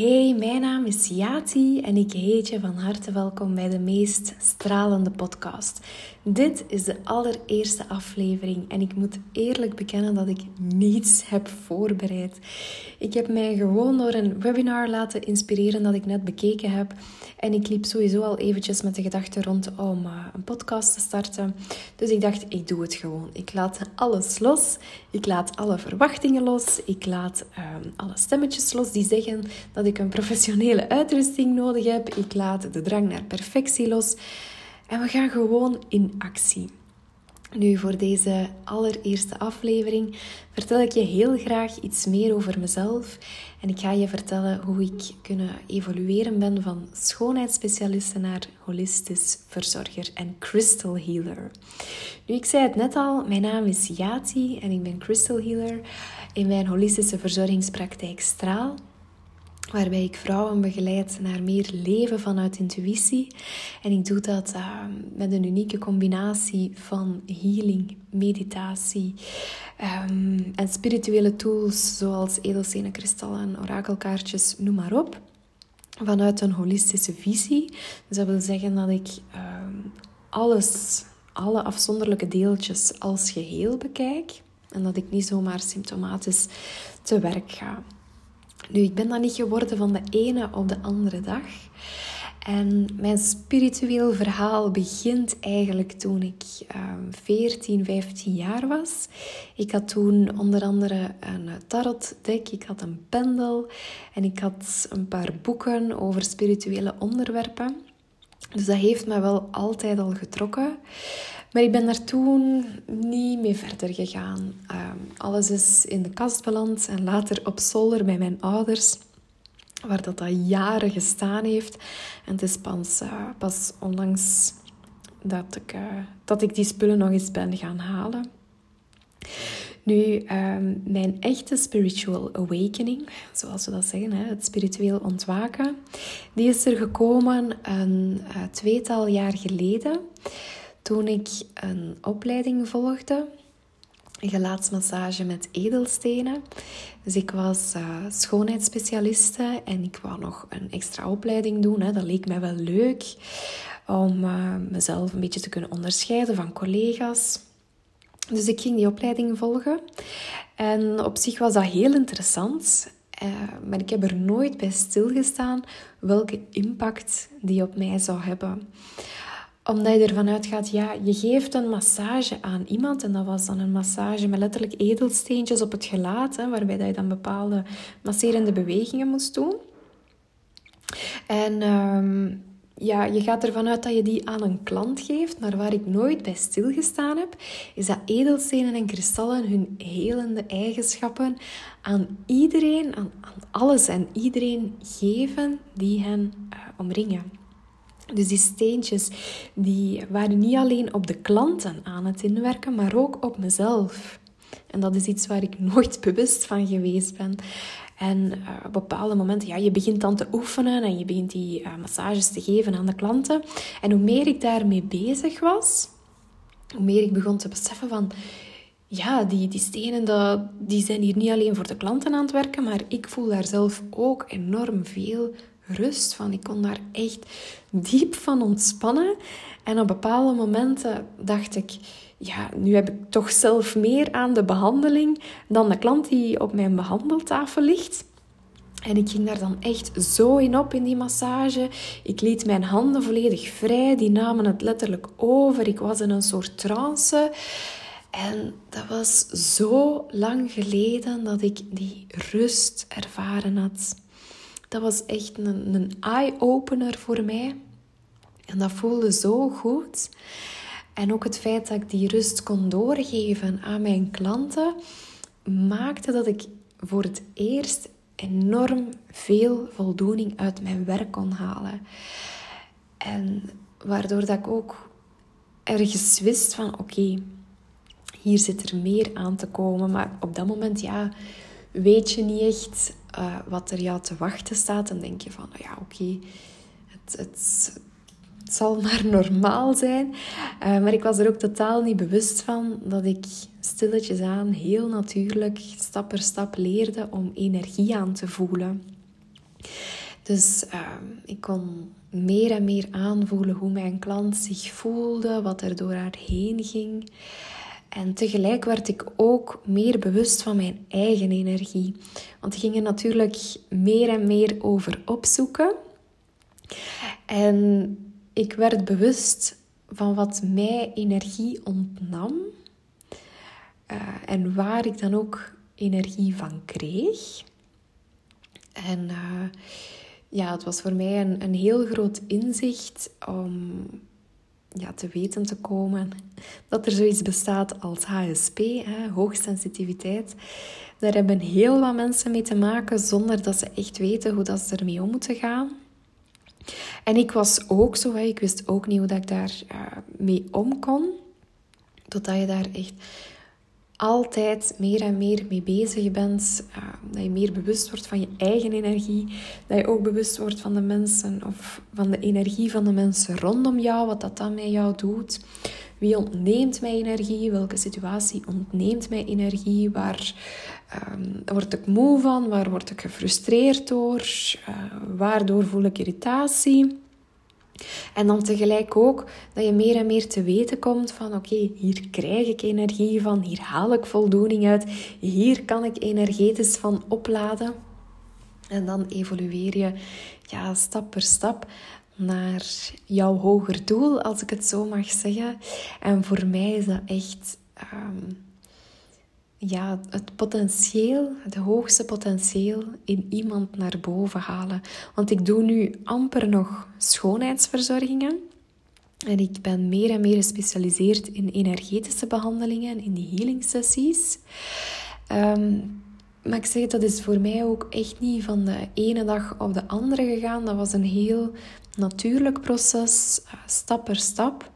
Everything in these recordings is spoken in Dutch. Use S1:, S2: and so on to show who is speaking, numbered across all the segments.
S1: Hey, mijn naam is en ik heet je van harte welkom bij de meest stralende podcast. Dit is de allereerste aflevering en ik moet eerlijk bekennen dat ik niets heb voorbereid. Ik heb mij gewoon door een webinar laten inspireren dat ik net bekeken heb. En ik liep sowieso al eventjes met de gedachte rond om uh, een podcast te starten. Dus ik dacht, ik doe het gewoon. Ik laat alles los. Ik laat alle verwachtingen los. Ik laat um, alle stemmetjes los die zeggen dat ik een professionele uitrusting nodig heb. Ik laat de drang naar perfectie los. En we gaan gewoon in actie. Nu, voor deze allereerste aflevering vertel ik je heel graag iets meer over mezelf. En ik ga je vertellen hoe ik kunnen evolueren ben van schoonheidsspecialiste naar holistisch verzorger en crystal healer. Nu, ik zei het net al, mijn naam is Yati en ik ben crystal healer in mijn holistische verzorgingspraktijk Straal waarbij ik vrouwen begeleid naar meer leven vanuit intuïtie. En ik doe dat uh, met een unieke combinatie van healing, meditatie um, en spirituele tools zoals edelstenen, kristallen, orakelkaartjes, noem maar op. Vanuit een holistische visie. Dus dat wil zeggen dat ik um, alles, alle afzonderlijke deeltjes als geheel bekijk. En dat ik niet zomaar symptomatisch te werk ga. Nu, ik ben dat niet geworden van de ene op de andere dag. En mijn spiritueel verhaal begint eigenlijk toen ik um, 14, 15 jaar was. Ik had toen onder andere een tarotdek, ik had een pendel en ik had een paar boeken over spirituele onderwerpen. Dus dat heeft me wel altijd al getrokken. Maar ik ben daar toen niet mee verder gegaan. Um, alles is in de kast beland en later op zolder bij mijn ouders, waar dat al jaren gestaan heeft. En het is pas, uh, pas onlangs dat ik, uh, dat ik die spullen nog eens ben gaan halen. Nu, um, mijn echte spiritual awakening, zoals we dat zeggen, hè, het spiritueel ontwaken, die is er gekomen een uh, tweetal jaar geleden toen ik een opleiding volgde, gelaatsmassage met edelstenen. Dus ik was uh, schoonheidsspecialiste en ik wou nog een extra opleiding doen. Hè. Dat leek mij wel leuk om uh, mezelf een beetje te kunnen onderscheiden van collega's. Dus ik ging die opleiding volgen. En op zich was dat heel interessant. Uh, maar ik heb er nooit bij stilgestaan welke impact die op mij zou hebben omdat je ervan uitgaat, ja, je geeft een massage aan iemand. En dat was dan een massage met letterlijk edelsteentjes op het gelaat. Hè, waarbij dat je dan bepaalde masserende bewegingen moest doen. En um, ja, je gaat ervan uit dat je die aan een klant geeft. Maar waar ik nooit bij stilgestaan heb, is dat edelstenen en kristallen hun helende eigenschappen aan iedereen, aan, alles en iedereen geven die hen uh, omringen. Dus die steentjes die waren niet alleen op de klanten aan het inwerken, maar ook op mezelf. En dat is iets waar ik nooit bewust van geweest ben. En uh, op bepaalde momenten, ja, je begint dan te oefenen en je begint die uh, massages te geven aan de klanten. En hoe meer ik daarmee bezig was, hoe meer ik begon te beseffen van, ja, die, die stenen, dat, die zijn hier niet alleen voor de klanten aan het werken, maar ik voel daar zelf ook enorm veel rust van. Ik kon daar echt diep van ontspannen. En op bepaalde momenten dacht ik, ja, nu heb ik toch zelf meer aan de behandeling dan de klant die op mijn behandeltafel ligt. En ik ging daar dan echt zo in op in die massage. Ik liet mijn handen volledig vrij. Die namen het letterlijk over. Ik was in een soort trance. En dat was zo lang geleden dat ik die rust ervaren had. Dat was echt een, een eye-opener voor mij. En dat voelde zo goed. En ook het feit dat ik die rust kon doorgeven aan mijn klanten, maakte dat ik voor het eerst enorm veel voldoening uit mijn werk kon halen. En waardoor dat ik ook ergens wist van oké, hier zit er meer aan te komen. Maar op dat moment, ja, weet je niet echt uh, wat er jou te wachten staat. Dan denk je van, nou ja, oké, het, het, zal maar normaal zijn. Uh, maar ik was er ook totaal niet bewust van dat ik stilletjes aan, heel natuurlijk, stap per stap leerde om energie aan te voelen. Dus ehm, ik kon meer en meer aanvoelen hoe mijn klant zich voelde, wat er door haar heen ging. En tegelijk werd ik ook meer bewust van mijn eigen energie. Want ik ging er natuurlijk meer en meer over opzoeken. En ik werd bewust van wat mij energie ontnam. Uh, en waar ik dan ook energie van kreeg. En uh, ja, het was voor mij een, een heel groot inzicht om ja, te weten te komen dat er zoiets bestaat als HSP, hè, hoogsensitiviteit. Daar hebben heel wat mensen mee te maken zonder dat ze echt weten hoe dat ze ermee om moeten gaan. En ik was ook zo, hè, ik wist ook niet hoe dat ik daar uh, mee om kon. Totdat je daar echt altijd meer en meer mee bezig bent. Uh, dat je meer bewust wordt van je eigen energie. Dat je ook bewust wordt van de mensen of van de energie van de mensen rondom jou. Wat dat dan met jou doet. Wie ontneemt mij energie? Welke situatie ontneemt mij energie? Waar um, word ik moe van? Waar word ik gefrustreerd door? Uh, waardoor voel ik irritatie? En dan tegelijk ook dat je meer en meer te weten komt van oké, hier krijg ik energie van, hier haal ik voldoening uit, hier kan ik energetisch van opladen. En dan evolueer je ja, stap per stap naar jouw hoger doel, als ik het zo mag zeggen. En voor mij is dat echt um, ja, het potentieel, het hoogste potentieel in iemand naar boven halen. Want ik doe nu amper nog schoonheidsverzorgingen. En ik ben meer en meer gespecialiseerd in energetische behandelingen, in die healing sessies. Ehm, maar ik zeg, dat is voor mij ook echt niet van de ene dag op de andere gegaan. Dat was een heel natuurlijk proces, eh, stap per stap.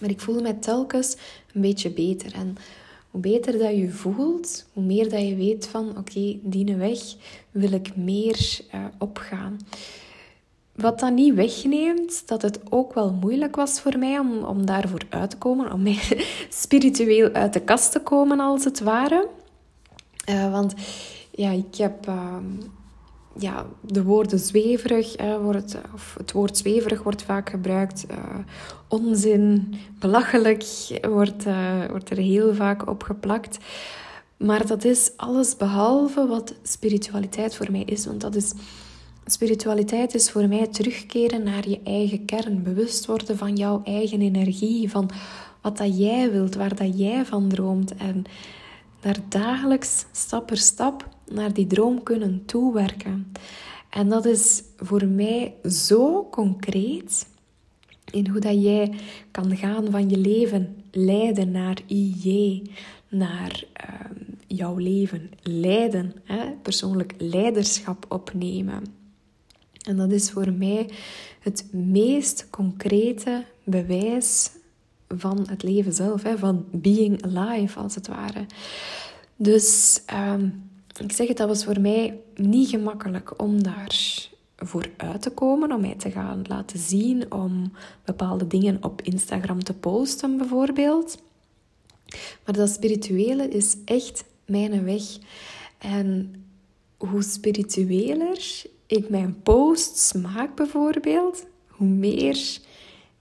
S1: Maar ik voel me telkens een beetje beter. En hoe beter dat je voelt, hoe meer dat je weet van oké, okay, weg wil ik meer uh, opgaan. Wat dat niet wegneemt dat het ook wel moeilijk was voor mij om, om daarvoor uit te komen, om mij spiritueel uit de kast te komen als het ware. Uh, want ja, ik heb uh, ja, de woorden zweverig, wordt, of het woord zweverig wordt vaak gebruikt. Uh, onzin, belachelijk wordt, uh, wordt er heel vaak op geplakt. Maar dat is alles behalve wat spiritualiteit voor mij is. Want dat is, spiritualiteit is voor mij terugkeren naar je eigen kern. Bewust worden van jouw eigen energie. Van wat dat jij wilt, waar dat jij van droomt. En daar dagelijks, stap per stap, naar die droom kunnen toewerken. En dat is voor mij zo concreet in hoe dat jij kan gaan van je leven leiden naar IJ, naar uh, jouw leven leiden, hè? persoonlijk leiderschap opnemen. En dat is voor mij het meest concrete bewijs van het leven zelf, hè? van being alive als het ware. Dus um, ik zeg het, dat was voor mij niet gemakkelijk om daar voor uit te komen, om mij te gaan laten zien, om bepaalde dingen op Instagram te posten bijvoorbeeld. Maar dat spirituele is echt mijn weg. En hoe spiritueler ik mijn posts maak bijvoorbeeld, hoe meer,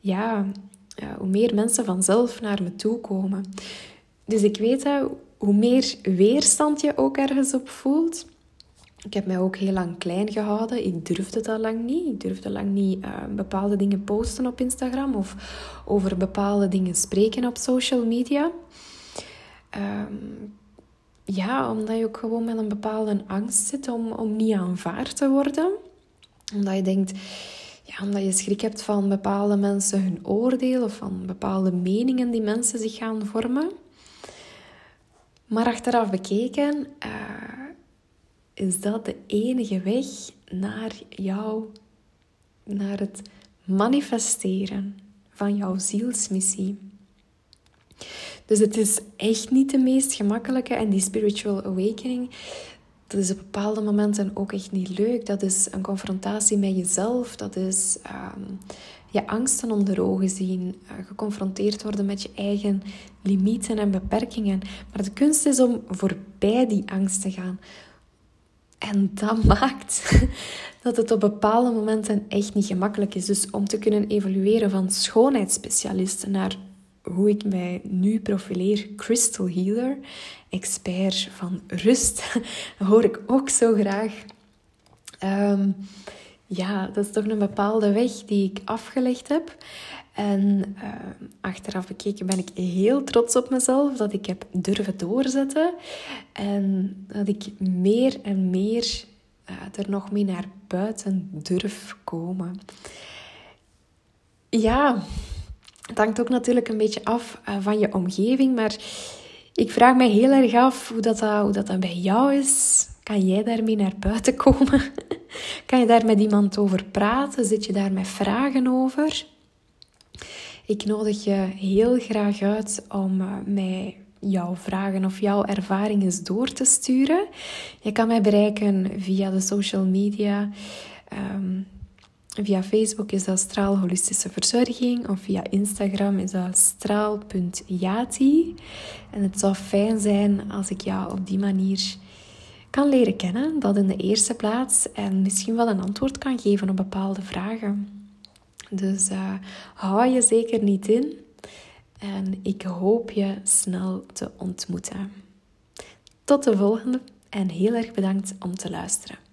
S1: ja, hoe meer mensen vanzelf naar me toe komen. Dus ik weet dat hoe meer weerstand je ook ergens op voelt. Ik heb mij ook heel lang klein gehouden. Ik durfde dat lang niet. Ik durfde lang niet uh, bepaalde dingen posten op Instagram of over bepaalde dingen spreken op social media. Um, ja, omdat je ook gewoon met een bepaalde angst zit om, om niet aanvaard te worden. Omdat je denkt, ja, omdat je schrik hebt van bepaalde mensen hun oordeel of van bepaalde meningen die mensen zich gaan vormen. Maar achteraf bekeken uh, is dat de enige weg naar jou, naar het manifesteren van jouw zielsmissie. Dus het is echt niet de meest gemakkelijke en die spiritual awakening, dat is op bepaalde momenten ook echt niet leuk. Dat is een confrontatie met jezelf, dat is um, je angsten onder ogen zien, uh, geconfronteerd worden met je eigen limieten en beperkingen. Maar de kunst is om voorbij die angst te gaan. En dat maakt, dat het op bepaalde momenten echt niet gemakkelijk is. Dus om te kunnen evolueren van schoonheidsspecialist naar hoe ik mij nu profileer, crystal healer, expert van rust, hoor ik ook zo graag. Um, ja, dat is toch een bepaalde weg die ik afgelegd heb. En uh, achteraf bekeken ben ik heel trots op mezelf dat ik heb durven doorzetten. En dat ik meer en meer uh, er nog mee naar buiten durf komen. Ja, het hangt ook natuurlijk een beetje af uh, van je omgeving. Maar ik vraag me heel erg af hoe dat, hoe dat, dat bij jou is. Kan jij daarmee naar buiten komen? kan je daar met iemand over praten? Zit je daar met vragen over? Ik nodig je heel graag uit om uh, mij jouw vragen of jouw ervaringen door te sturen. Je kan mij bereiken via de social media. Um, via Facebook is dat Straal Holistische Verzorging of via Instagram is dat straal.yati. En het zou fijn zijn als ik jou op die manier kan leren kennen, dat in de eerste plaats en misschien wel een antwoord kan geven op bepaalde vragen. Dus uh, hou je zeker niet in en ik hoop je snel te ontmoeten. Tot de volgende en heel erg bedankt om te luisteren.